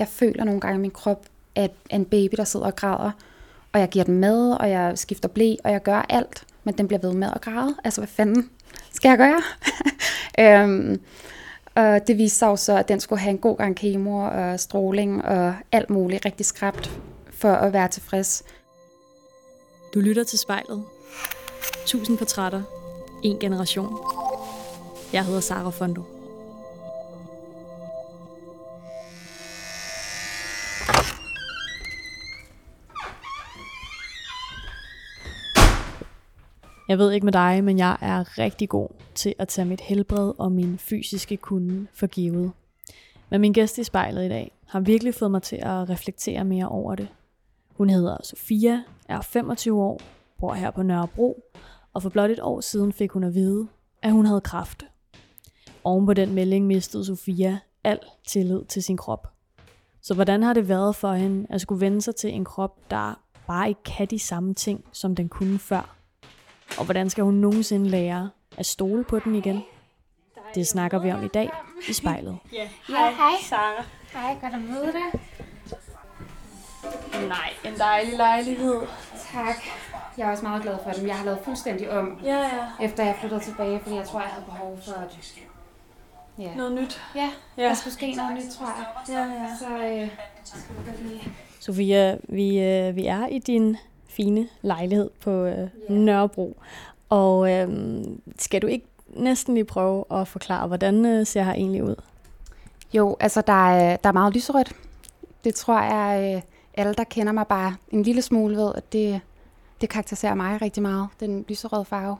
Jeg føler nogle gange, i min krop at en baby, der sidder og græder. Og jeg giver den mad, og jeg skifter blæ, og jeg gør alt. Men den bliver ved med at græde. Altså, hvad fanden skal jeg gøre? øhm, og det viste sig jo så, at den skulle have en god gang kemo og stråling og alt muligt rigtig skræbt for at være tilfreds. Du lytter til spejlet. Tusind portrætter. En generation. Jeg hedder Sara Fondo. Jeg ved ikke med dig, men jeg er rigtig god til at tage mit helbred og min fysiske kunde for givet. Men min gæst i spejlet i dag har virkelig fået mig til at reflektere mere over det. Hun hedder Sofia, er 25 år, bor her på Nørrebro, og for blot et år siden fik hun at vide, at hun havde kræft. Oven på den melding mistede Sofia al tillid til sin krop. Så hvordan har det været for hende at skulle vende sig til en krop, der bare ikke kan de samme ting, som den kunne før? Og hvordan skal hun nogensinde lære at stole på den igen? Det snakker vi om i dag i spejlet. Ja, hej, hej. Sara. Hej, godt at møde dig. Nej, en dejlig lejlighed. Tak. Jeg er også meget glad for den. Jeg har lavet fuldstændig om, Ja, ja. efter jeg flyttede tilbage, fordi jeg tror, jeg havde behov for at... Ja, Noget nyt. ja Ja. der skulle ske noget nyt, tror jeg. Ja, ja. Så øh, lige... Sofia, vi, øh, vi er i din fine lejlighed på øh, Nørrebro. Og øh, skal du ikke næsten lige prøve at forklare, hvordan øh, ser her egentlig ud? Jo, altså der er, der er meget lyserødt. Det tror jeg, øh, alle der kender mig bare en lille smule ved, at det, det karakteriserer mig rigtig meget, den lyserøde farve.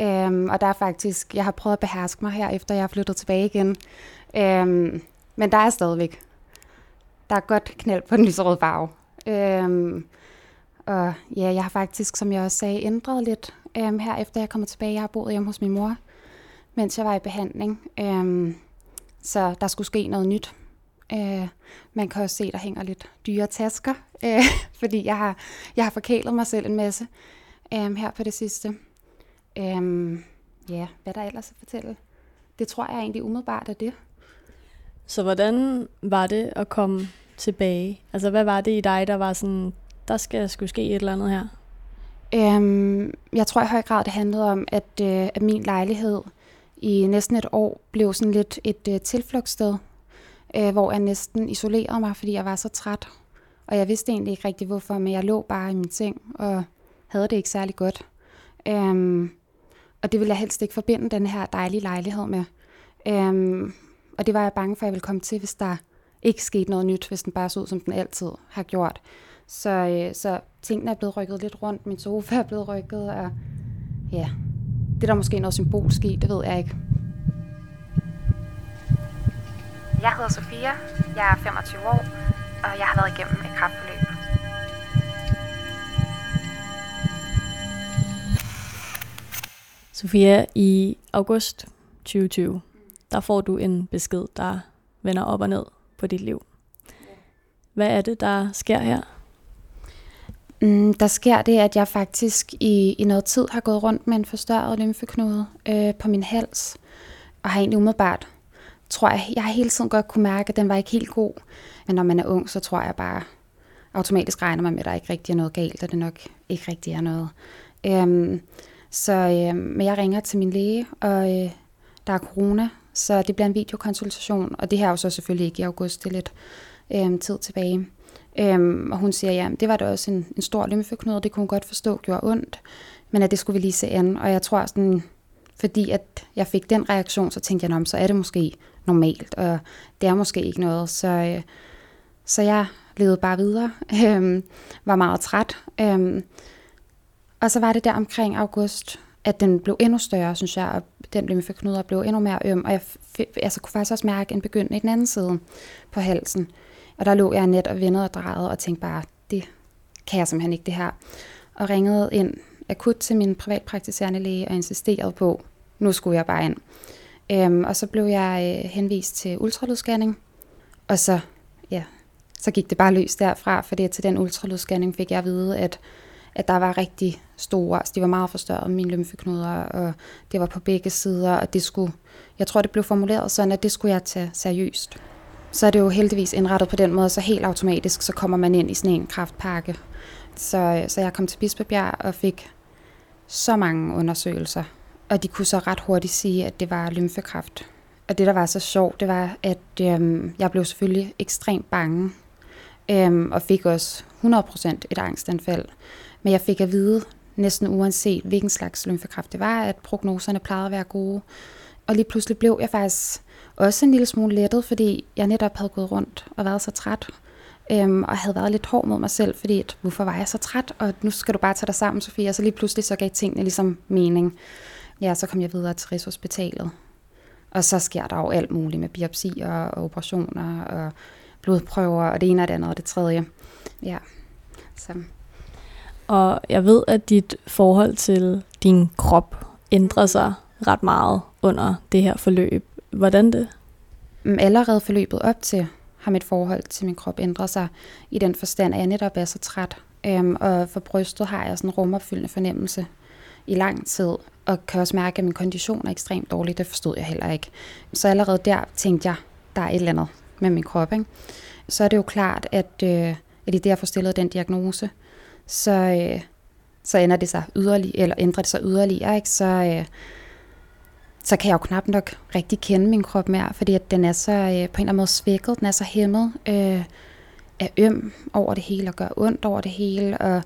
Øhm, og der er faktisk, jeg har prøvet at beherske mig her, efter jeg er flyttet tilbage igen. Øhm, men der er stadigvæk, der er godt knald på den lyserøde farve. Øhm, og ja, jeg har faktisk, som jeg også sagde, ændret lidt øhm, her, efter jeg kommer tilbage. Jeg har boet hjemme hos min mor, mens jeg var i behandling. Øhm, så der skulle ske noget nyt. Øh, man kan også se, der hænger lidt dyre tasker, øh, fordi jeg har, jeg har forkælet mig selv en masse øh, her på det sidste. Øh, ja, hvad der ellers at fortælle? Det tror jeg egentlig umiddelbart er det. Så hvordan var det at komme tilbage? Altså, hvad var det i dig, der var sådan, der skal skulle ske et eller andet her? Øhm, jeg tror i høj grad, det handlede om, at, øh, at min lejlighed i næsten et år blev sådan lidt et øh, tilflugtssted, øh, hvor jeg næsten isolerede mig, fordi jeg var så træt. Og jeg vidste egentlig ikke rigtig hvorfor, men jeg lå bare i min seng og havde det ikke særlig godt. Øhm, og det ville jeg helst ikke forbinde den her dejlige lejlighed med. Øhm, og det var jeg bange for, at jeg ville komme til, hvis der ikke skete noget nyt, hvis den bare så ud, som den altid har gjort. Så, øh, så tingene er blevet rykket lidt rundt. Min sofa er blevet rykket, og ja, det er der måske noget symbolsk i, det ved jeg ikke. Jeg hedder Sofia, jeg er 25 år, og jeg har været igennem et kraftforløb. Sofia, i august 2020, der får du en besked, der vender op og ned på dit liv. Hvad er det, der sker her? Mm, der sker det, at jeg faktisk i, i noget tid har gået rundt med en forstørret lymfeknude øh, på min hals, og har egentlig umiddelbart, tror jeg, jeg har hele tiden godt kunne mærke, at den var ikke helt god. Men når man er ung, så tror jeg bare, automatisk regner man med, at der ikke rigtig er noget galt, og det nok ikke rigtig er noget. Øhm, så øh, men jeg ringer til min læge, og øh, der er corona, så det bliver en videokonsultation, og det her er jo så selvfølgelig ikke i august, det er lidt øh, tid tilbage. Øhm, og hun siger, ja, det var da også en, en stor lymfeknude, og det kunne hun godt forstå gjorde ondt, men at det skulle vi lige se an. Og jeg tror sådan, fordi at jeg fik den reaktion, så tænkte jeg, så er det måske normalt, og det er måske ikke noget. Så, øh, så jeg levede bare videre, øhm, var meget træt. Øhm, og så var det der omkring august, at den blev endnu større, synes jeg, og den lymfeknude blev endnu mere øm, og jeg f- altså, kunne faktisk også mærke en begyndende i den anden side på halsen. Og der lå jeg net og vendede og drejede og tænkte bare, det kan jeg simpelthen ikke det her. Og ringede ind akut til min privatpraktiserende læge og insisterede på, nu skulle jeg bare ind. Øhm, og så blev jeg øh, henvist til ultralydsscanning, og så, ja, så gik det bare løs derfra, fordi til den ultralydsscanning fik jeg at vide, at, at der var rigtig store, altså de var meget forstørret, mine lymfeknuder, og det var på begge sider, og det skulle, jeg tror det blev formuleret sådan, at det skulle jeg tage seriøst så er det jo heldigvis indrettet på den måde, så helt automatisk, så kommer man ind i sådan en kraftpakke. Så, øh, så jeg kom til Bispebjerg og fik så mange undersøgelser, og de kunne så ret hurtigt sige, at det var lymfekræft. Og det, der var så sjovt, det var, at øhm, jeg blev selvfølgelig ekstremt bange, øhm, og fik også 100% et angstanfald. Men jeg fik at vide, næsten uanset hvilken slags lymfekræft det var, at prognoserne plejede at være gode. Og lige pludselig blev jeg faktisk også en lille smule lettet, fordi jeg netop havde gået rundt og været så træt. Øhm, og havde været lidt hård mod mig selv, fordi at, hvorfor var jeg så træt, og nu skal du bare tage dig sammen, Sofie. Og så lige pludselig så gav tingene ligesom mening. Ja, så kom jeg videre til Rigshospitalet. Og så sker der jo alt muligt med biopsier og operationer og blodprøver og det ene og det andet og det tredje. Ja, så. Og jeg ved, at dit forhold til din krop ændrer sig ret meget under det her forløb. Hvordan det? Mm, allerede forløbet op til har mit forhold til min krop ændret sig i den forstand, at jeg netop er så træt. Øhm, og for brystet har jeg sådan en rumopfyldende fornemmelse i lang tid, og kan også mærke, at min kondition er ekstremt dårlig. Det forstod jeg heller ikke. Så allerede der tænkte jeg, der er et eller andet med min krop. Ikke? Så er det jo klart, at, øh, at i det, jeg får stillet den diagnose, så, øh, så ender det sig yderligere, eller ændrer det sig yderligere, ikke? Så, øh, så kan jeg jo knap nok rigtig kende min krop mere, fordi at den er så øh, på en eller anden måde svækket, den er så hæmmet, øh, er øm over det hele og gør ondt over det hele, og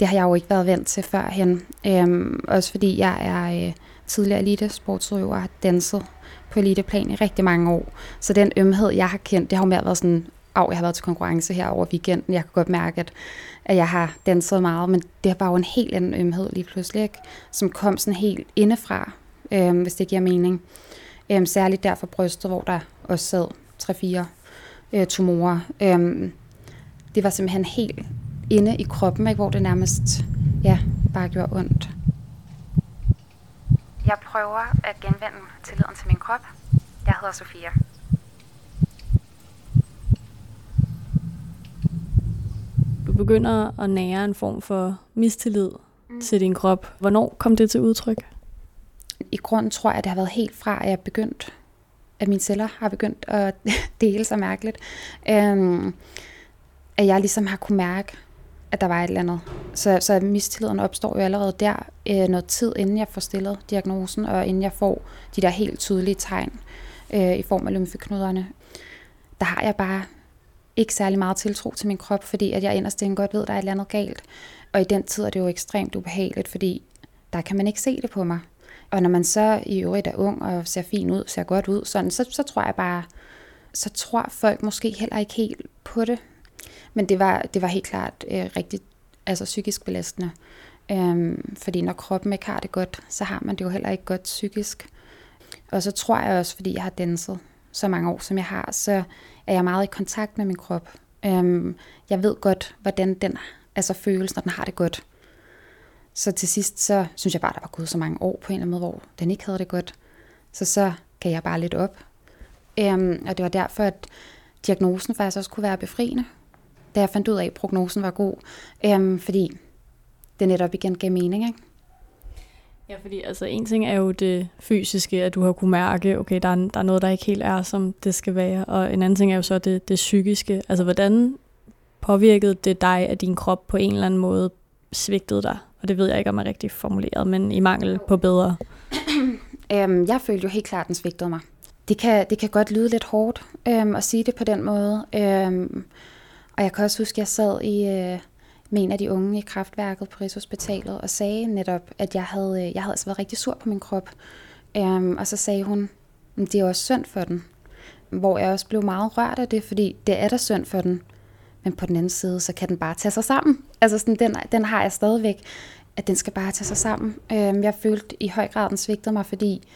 det har jeg jo ikke været vant til førhen. Øhm, også fordi jeg er øh, tidligere elite sportsudøver og har danset på eliteplan i rigtig mange år. Så den ømhed, jeg har kendt, det har jo mere været sådan, af, jeg har været til konkurrence her over weekenden. Jeg kan godt mærke, at, at jeg har danset meget, men det var jo en helt anden ømhed lige pludselig, ikke? som kom sådan helt indefra, øhm, hvis det giver mening. Øhm, særligt der for brystet, hvor der også sad 3-4 øh, tumorer. Øhm, det var simpelthen helt inde i kroppen, ikke? hvor det nærmest ja, bare gjorde ondt. Jeg prøver at genvende tilliden til min krop. Jeg hedder Sofia. Du begynder at nære en form for mistillid mm. til din krop. Hvornår kom det til udtryk? Grunden tror jeg, at det har været helt fra, at jeg begyndt, at mine celler har begyndt at dele sig mærkeligt. Øhm, at jeg ligesom har kunne mærke, at der var et eller andet. Så, så mistilliden opstår jo allerede der øh, noget tid, inden jeg får stillet diagnosen, og inden jeg får de der helt tydelige tegn øh, i form af lymfeknuderne. Der har jeg bare ikke særlig meget tiltro til min krop, fordi at jeg inderst godt ved, at der er et eller andet galt. Og i den tid er det jo ekstremt ubehageligt, fordi der kan man ikke se det på mig. Og når man så i øvrigt er ung og ser fin ud, ser godt ud, sådan, så, så tror jeg bare, så tror folk måske heller ikke helt på det. Men det var, det var helt klart øh, rigtig altså psykisk belastende. Øhm, fordi når kroppen ikke har det godt, så har man det jo heller ikke godt psykisk. Og så tror jeg også, fordi jeg har danset så mange år, som jeg har, så er jeg meget i kontakt med min krop. Øhm, jeg ved godt, hvordan den altså føles, når den har det godt. Så til sidst, så synes jeg bare, der var gået så mange år på en eller anden måde, hvor den ikke havde det godt. Så så kan jeg bare lidt op. Øhm, og det var derfor, at diagnosen faktisk også kunne være befriende, da jeg fandt ud af, at prognosen var god. Øhm, fordi det netop igen gav mening, ikke? Ja, fordi altså en ting er jo det fysiske, at du har kunne mærke, okay, der er, der er noget, der ikke helt er, som det skal være. Og en anden ting er jo så det, det psykiske. Altså, hvordan påvirkede det dig, at din krop på en eller anden måde svigtede dig? Og det ved jeg ikke, om jeg er rigtig formuleret, men i mangel på bedre. øhm, jeg følte jo helt klart, at den svigtede mig. Det kan, det kan godt lyde lidt hårdt øhm, at sige det på den måde. Øhm, og jeg kan også huske, at jeg sad i, øh, med en af de unge i kraftværket på Rigshospitalet og sagde netop, at jeg havde, øh, jeg havde altså været rigtig sur på min krop. Øhm, og så sagde hun, at det er også synd for den. Hvor jeg også blev meget rørt af det, fordi det er da synd for den. Men på den anden side, så kan den bare tage sig sammen. Altså sådan, den, den har jeg stadigvæk, at den skal bare tage sig sammen. Øhm, jeg følte i høj grad, den svigtede mig, fordi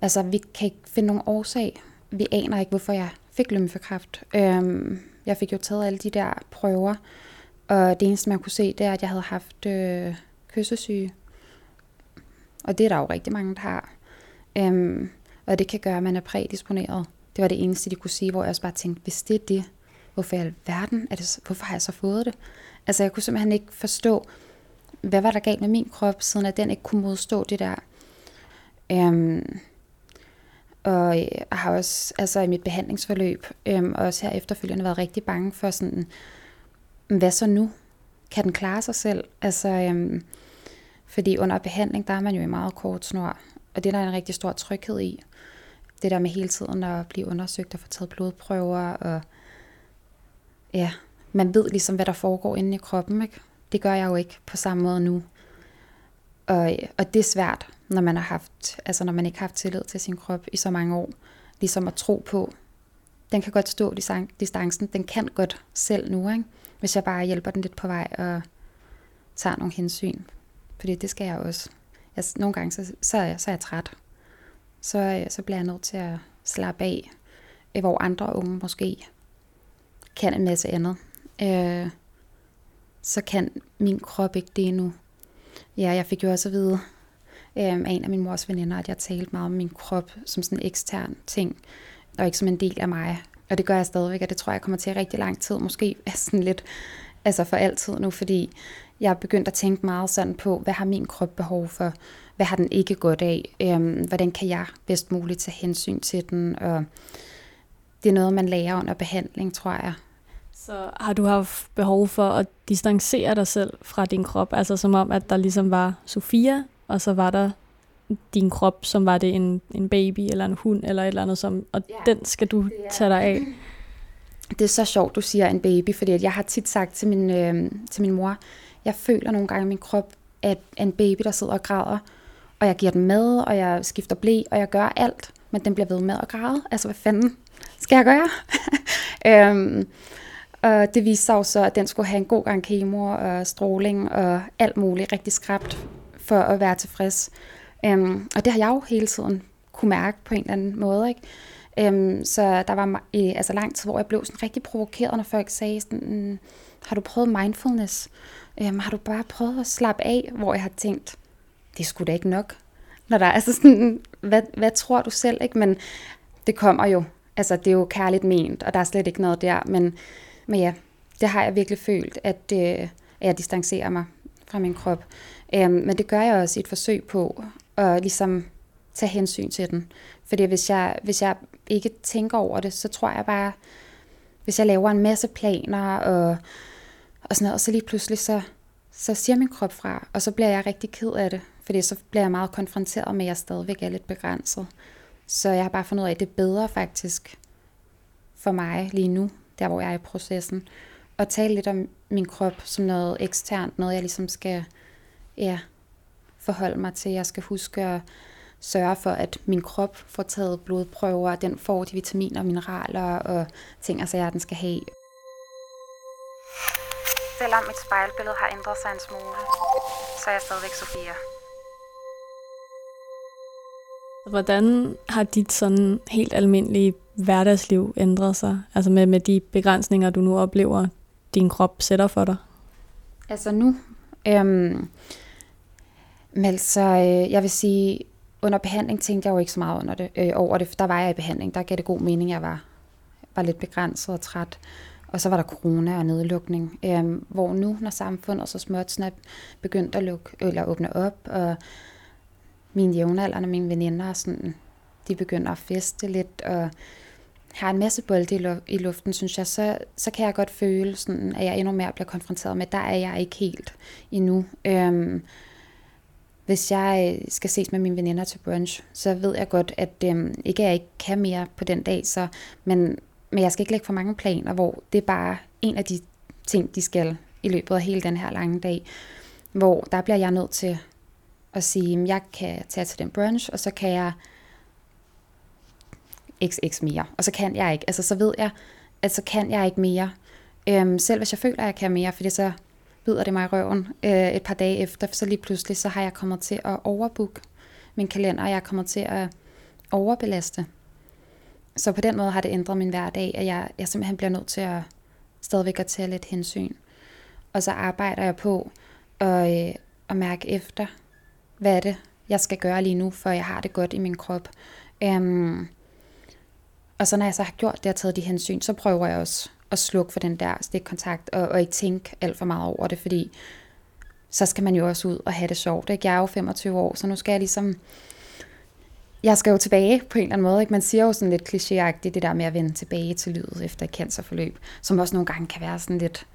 altså, vi kan ikke finde nogen årsag. Vi aner ikke, hvorfor jeg fik lymfekræft. Øhm, jeg fik jo taget alle de der prøver, og det eneste, man kunne se, det er, at jeg havde haft øh, kyssesyge. Og det er der jo rigtig mange, der har. Øhm, og det kan gøre, at man er prædisponeret. Det var det eneste, de kunne sige, hvor jeg også bare tænkte, hvis det er det, hvorfor i alverden er det, hvorfor har jeg så fået det? Altså jeg kunne simpelthen ikke forstå, hvad var der galt med min krop, siden at den ikke kunne modstå det der. Øhm, Og øh, jeg har også altså i mit behandlingsforløb, øhm, også her efterfølgende været rigtig bange for sådan, hvad så nu? Kan den klare sig selv? Altså, øhm, fordi under behandling, der er man jo i meget kort snor, og det er der en rigtig stor tryghed i. Det der med hele tiden at blive undersøgt og få taget blodprøver, og ja, man ved ligesom, hvad der foregår inde i kroppen, ikke? Det gør jeg jo ikke på samme måde nu. Og, og det er svært, når man har haft, altså når man ikke har haft tillid til sin krop i så mange år. Ligesom at tro på, den kan godt stå distancen, den kan godt selv nu, ikke? hvis jeg bare hjælper den lidt på vej og tager nogle hensyn. Fordi det skal jeg også. Jeg, nogle gange så, så, er jeg, så er jeg træt. Så, så bliver jeg nødt til at slappe af, hvor andre unge måske kan en masse andet. Øh, så kan min krop ikke det endnu. Ja, jeg fik jo også at vide øh, af en af min mors veninder, at jeg talte meget om min krop som sådan en ekstern ting, og ikke som en del af mig. Og det gør jeg stadigvæk, og det tror jeg kommer til rigtig lang tid. Måske er sådan lidt, altså for altid nu, fordi jeg er begyndt at tænke meget sådan på, hvad har min krop behov for? Hvad har den ikke godt af? Øhm, hvordan kan jeg bedst muligt tage hensyn til den? Og det er noget, man lærer under behandling, tror jeg. Så har du haft behov for at distancere dig selv fra din krop? Altså som om, at der ligesom var Sofia, og så var der din krop, som var det en, en baby eller en hund eller et eller andet, som, og ja, den skal du tage dig af. Det er så sjovt, du siger en baby, fordi jeg har tit sagt til min, øh, til min mor, jeg føler nogle gange, at min krop er en baby, der sidder og græder, og jeg giver den med, og jeg skifter blæ, og jeg gør alt, men den bliver ved med at græde. Altså, hvad fanden skal jeg gøre? øhm, og det viste sig jo så, at den skulle have en god gang kemo og stråling og alt muligt rigtig skræbt for at være tilfreds. Øhm, og det har jeg jo hele tiden kunne mærke på en eller anden måde. Ikke? Øhm, så der var øh, altså lang tid, hvor jeg blev sådan rigtig provokeret, når folk sagde sådan, mm, har du prøvet mindfulness? Øhm, har du bare prøvet at slappe af? Hvor jeg har tænkt, det skulle da ikke nok. Når der er altså sådan, hvad, hvad tror du selv? Ikke? Men det kommer jo. Altså, det er jo kærligt ment, og der er slet ikke noget der. Men, men ja, det har jeg virkelig følt, at, øh, at jeg distancerer mig fra min krop. Øhm, men det gør jeg også i et forsøg på at ligesom tage hensyn til den. Fordi hvis jeg, hvis jeg ikke tænker over det, så tror jeg bare, hvis jeg laver en masse planer og, og sådan noget, og så lige pludselig så, så siger min krop fra, og så bliver jeg rigtig ked af det, fordi så bliver jeg meget konfronteret med, at jeg stadigvæk er lidt begrænset. Så jeg har bare fundet ud af, at det er bedre faktisk for mig lige nu, der hvor jeg er i processen, at tale lidt om min krop som noget eksternt, noget jeg ligesom skal ja, forholde mig til. Jeg skal huske at sørge for, at min krop får taget blodprøver, at den får de vitaminer og mineraler og ting, altså jeg den skal have. Selvom mit spejlbillede har ændret sig en smule, så er jeg stadigvæk Sofia. Hvordan har dit sådan helt almindelige hverdagsliv ændret sig? Altså med, med de begrænsninger, du nu oplever, din krop sætter for dig? Altså nu, øhm, men altså, øh, jeg vil sige, under behandling tænkte jeg jo ikke så meget under det, øh, over det, for der var jeg i behandling. Der gav det god mening, jeg var, var lidt begrænset og træt. Og så var der corona og nedlukning, øh, hvor nu, når samfundet så småt snart begyndte at lukke, eller åbne op, og mine jævnaldrende, mine veninder, sådan, de begynder at feste lidt, og har en masse bolde i luften, synes jeg, så, så kan jeg godt føle, sådan, at jeg endnu mere bliver konfronteret med, der er jeg ikke helt endnu. Øhm, hvis jeg skal ses med mine veninder til brunch, så ved jeg godt, at øhm, ikke at jeg ikke kan mere på den dag, så, men, men jeg skal ikke lægge for mange planer, hvor det er bare en af de ting, de skal i løbet af hele den her lange dag, hvor der bliver jeg nødt til og sige, at jeg kan tage til den brunch, og så kan jeg xx mere, og så kan jeg ikke. Altså så ved jeg, at så kan jeg ikke mere. Øhm, selv hvis jeg føler, at jeg kan mere, fordi så bider det mig i røven øh, et par dage efter, så lige pludselig, så har jeg kommet til at overbooke min kalender, og jeg er kommet til at overbelaste. Så på den måde har det ændret min hverdag, at jeg, jeg simpelthen bliver nødt til at stadigvæk at tage lidt hensyn. Og så arbejder jeg på at, øh, at mærke efter, hvad er det, jeg skal gøre lige nu, for jeg har det godt i min krop. Øhm, og så når jeg så har gjort det og taget de hensyn, så prøver jeg også at slukke for den der stikkontakt, og, og ikke tænke alt for meget over det, fordi så skal man jo også ud og have det sjovt. Ikke? Jeg er jo 25 år, så nu skal jeg ligesom jeg skal jo tilbage på en eller anden måde. Ikke? Man siger jo sådan lidt klichéagtigt det der med at vende tilbage til livet efter et cancerforløb, som også nogle gange kan være sådan lidt,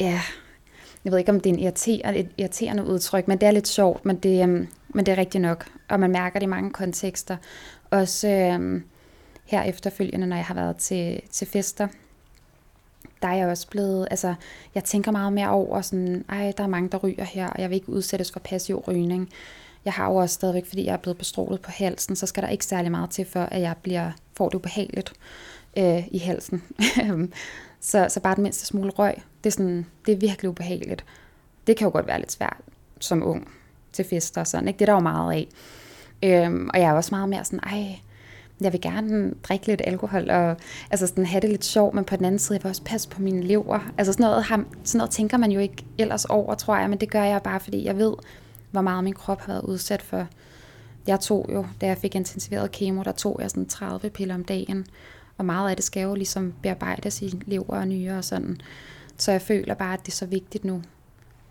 ja, jeg ved ikke, om det er en irriterende, et irriterende udtryk, men det er lidt sjovt, men det, øhm, men det er rigtigt nok, og man mærker det i mange kontekster. Også øhm, her efterfølgende, når jeg har været til, til fester, der er jeg også blevet, altså, jeg tænker meget mere over sådan, ej, der er mange, der ryger her, og jeg vil ikke udsættes for passiv rygning. Jeg har jo også stadigvæk, fordi jeg er blevet bestrålet på halsen, så skal der ikke særlig meget til, for at jeg bliver, får det ubehageligt øh, i halsen. Øhm, så, så bare den mindste smule røg, det er, sådan, det er virkelig ubehageligt. Det kan jo godt være lidt svært som ung til fester og sådan, ikke? Det er der jo meget af. Øhm, og jeg er også meget mere sådan, ej, jeg vil gerne drikke lidt alkohol, og altså sådan have det lidt sjovt, men på den anden side, jeg vil også passe på mine lever. Altså sådan noget, har, sådan noget tænker man jo ikke ellers over, tror jeg, men det gør jeg bare, fordi jeg ved, hvor meget min krop har været udsat for. Jeg tog jo, da jeg fik intensiveret kemo, der tog jeg sådan 30 piller om dagen, og meget af det skal jo ligesom bearbejdes i lever og nyre og sådan. Så jeg føler bare, at det er så vigtigt nu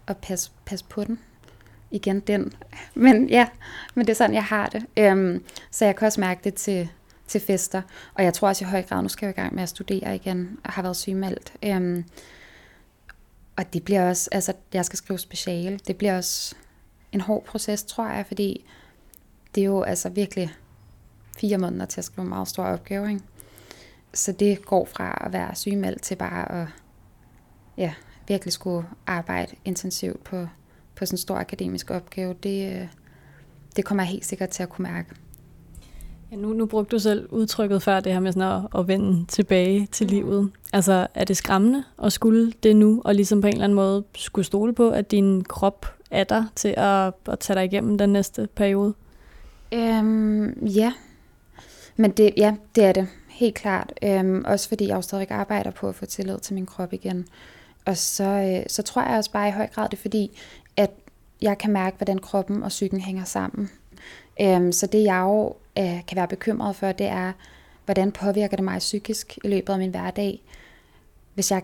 at passe, passe på den. Igen den. Men ja, men det er sådan, jeg har det. Øhm, så jeg kan også mærke det til, til fester. Og jeg tror også i høj grad, nu skal jeg i gang med at studere igen, og har været sygemeldt. Øhm, og det bliver også, altså jeg skal skrive speciale, det bliver også en hård proces, tror jeg, fordi det er jo altså virkelig fire måneder til at skrive en meget stor opgave. Ikke? Så det går fra at være sygemeldt til bare at ja, virkelig skulle arbejde intensivt på, på sådan en stor akademisk opgave. Det, øh, det kommer jeg helt sikkert til at kunne mærke. Ja, nu, nu brugte du selv udtrykket før, det her med sådan at, at vende tilbage til mm. livet. Altså, er det skræmmende at skulle det nu, og ligesom på en eller anden måde skulle stole på, at din krop er der til at, at tage dig igennem den næste periode? Øhm, ja, men det, ja, det er det. Helt klart. Øhm, også fordi jeg jo stadig arbejder på at få tillid til min krop igen. Og så, øh, så tror jeg også bare i høj grad, det er fordi, at jeg kan mærke, hvordan kroppen og psyken hænger sammen. Øhm, så det jeg jo øh, kan være bekymret for, det er, hvordan påvirker det mig psykisk i løbet af min hverdag, hvis jeg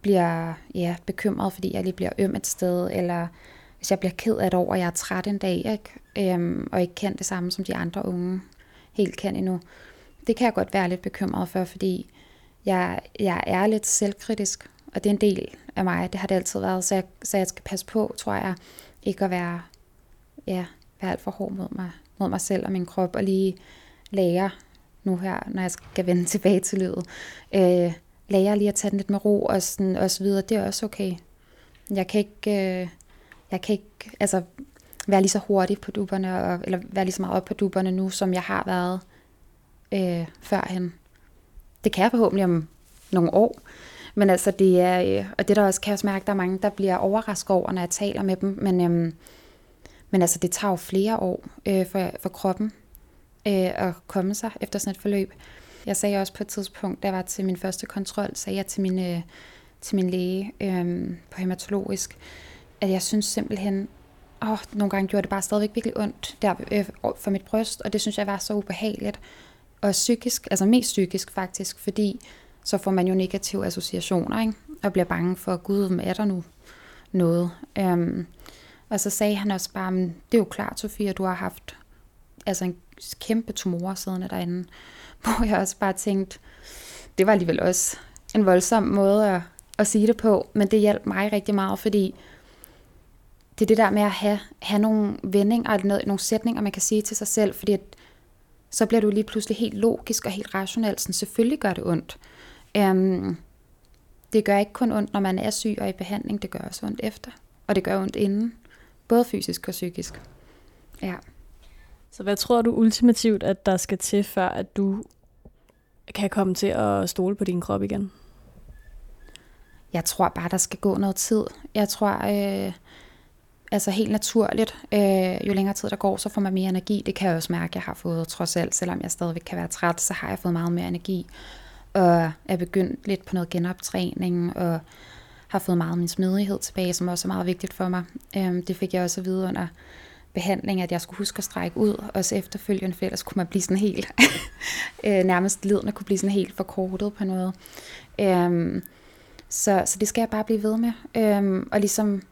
bliver ja, bekymret, fordi jeg lige bliver øm et sted, eller hvis jeg bliver ked af det over, at jeg er træt en dag, ikke? Øhm, og ikke kan det samme, som de andre unge helt kan endnu. Det kan jeg godt være lidt bekymret for, fordi jeg, jeg er lidt selvkritisk, og det er en del af mig. Det har det altid været, så jeg, så jeg skal passe på, tror jeg, ikke at være, ja, være alt for hård mod mig mod mig selv og min krop, og lige lære nu her, når jeg skal vende tilbage til livet, øh, lære lige at tage den lidt med ro og, sådan, og så videre, det er også okay. Jeg kan ikke, øh, jeg kan ikke altså, være lige så hurtig på duberne, og, eller være lige så meget op på duberne nu, som jeg har været øh, førhen. Det kan jeg forhåbentlig om nogle år, men altså det er, øh, og det der også kan jeg også mærke, der er mange, der bliver overrasket over, når jeg taler med dem, men øh, men altså, det tager jo flere år øh, for, for kroppen øh, at komme sig efter sådan et forløb. Jeg sagde også på et tidspunkt, da jeg var til min første kontrol, sagde jeg til min, øh, til min læge øh, på hematologisk, at jeg synes simpelthen, åh, nogle gange gjorde det bare stadigvæk virkelig ondt der øh, for mit bryst, og det synes jeg var så ubehageligt. Og psykisk, altså mest psykisk faktisk, fordi så får man jo negative associationer, ikke? og bliver bange for, gud, er der nu noget? Øhm, og så sagde han også bare, det er jo klart, Sofia, du har haft altså en kæmpe tumor siddende derinde. Hvor jeg også bare tænkte, det var alligevel også en voldsom måde at, at sige det på, men det hjalp mig rigtig meget, fordi det er det der med at have, have nogle vendinger og nogle sætninger, man kan sige til sig selv, fordi at, så bliver du lige pludselig helt logisk og helt rationel. Sådan, selvfølgelig gør det ondt. Um, det gør ikke kun ondt, når man er syg og i behandling, det gør også ondt efter. Og det gør ondt inden. Både fysisk og psykisk. Ja. Så hvad tror du ultimativt, at der skal til, før at du kan komme til at stole på din krop igen? Jeg tror bare, der skal gå noget tid. Jeg tror, øh, altså helt naturligt, øh, jo længere tid der går, så får man mere energi. Det kan jeg også mærke, jeg har fået trods alt. Selvom jeg stadigvæk kan være træt, så har jeg fået meget mere energi. Og er begyndt lidt på noget genoptræning, og har fået meget af min smidighed tilbage, som også er meget vigtigt for mig. Øh, det fik jeg også at vide under behandling, at jeg skulle huske at strække ud, også efterfølgende, for ellers kunne man blive sådan helt, øh, nærmest lidende kunne blive sådan helt forkortet på noget. Øhm, så, så det skal jeg bare blive ved med. Øhm, og ligesom,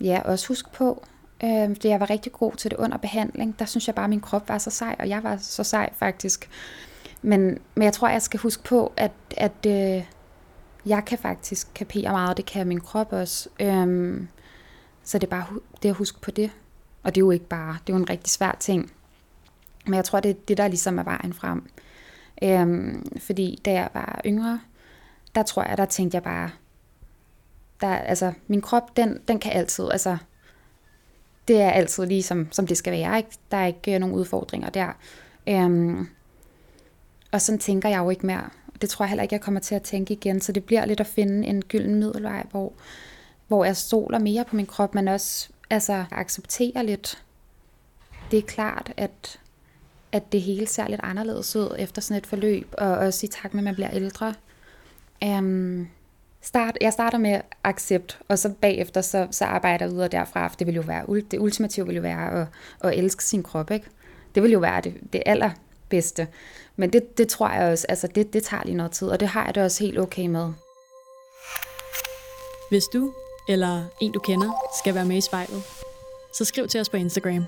ja, også husk på, øh, det jeg var rigtig god til det under behandling. Der synes jeg bare, at min krop var så sej, og jeg var så sej faktisk. Men, men jeg tror, jeg skal huske på, at, at øh, jeg kan faktisk kapere meget, og det kan min krop også. Øhm, så det er bare det at huske på det. Og det er jo ikke bare, det er jo en rigtig svær ting. Men jeg tror, det er det, der ligesom er vejen frem. Øhm, fordi da jeg var yngre, der tror jeg, der tænkte jeg bare, der, altså, min krop, den, den kan altid, altså, det er altid lige som, som det skal være. Ikke? Der er ikke øh, nogen udfordringer der. Øhm, og sådan tænker jeg jo ikke mere. Det tror jeg heller ikke, jeg kommer til at tænke igen. Så det bliver lidt at finde en gylden middelvej, hvor, hvor jeg stoler mere på min krop, men også altså, accepterer lidt. Det er klart, at, at det hele ser lidt anderledes ud efter sådan et forløb, og også i takt med, at man bliver ældre. Øhm, start, jeg starter med accept, og så bagefter så, så arbejder jeg videre derfra, for det vil jo være, det ultimative vil jo være at, at elske sin krop, ikke? Det vil jo være det, det allerbedste. Men det, det tror jeg også, altså det, det tager lige noget tid, og det har jeg det også helt okay med. Hvis du eller en du kender skal være med i spejlet, så skriv til os på Instagram.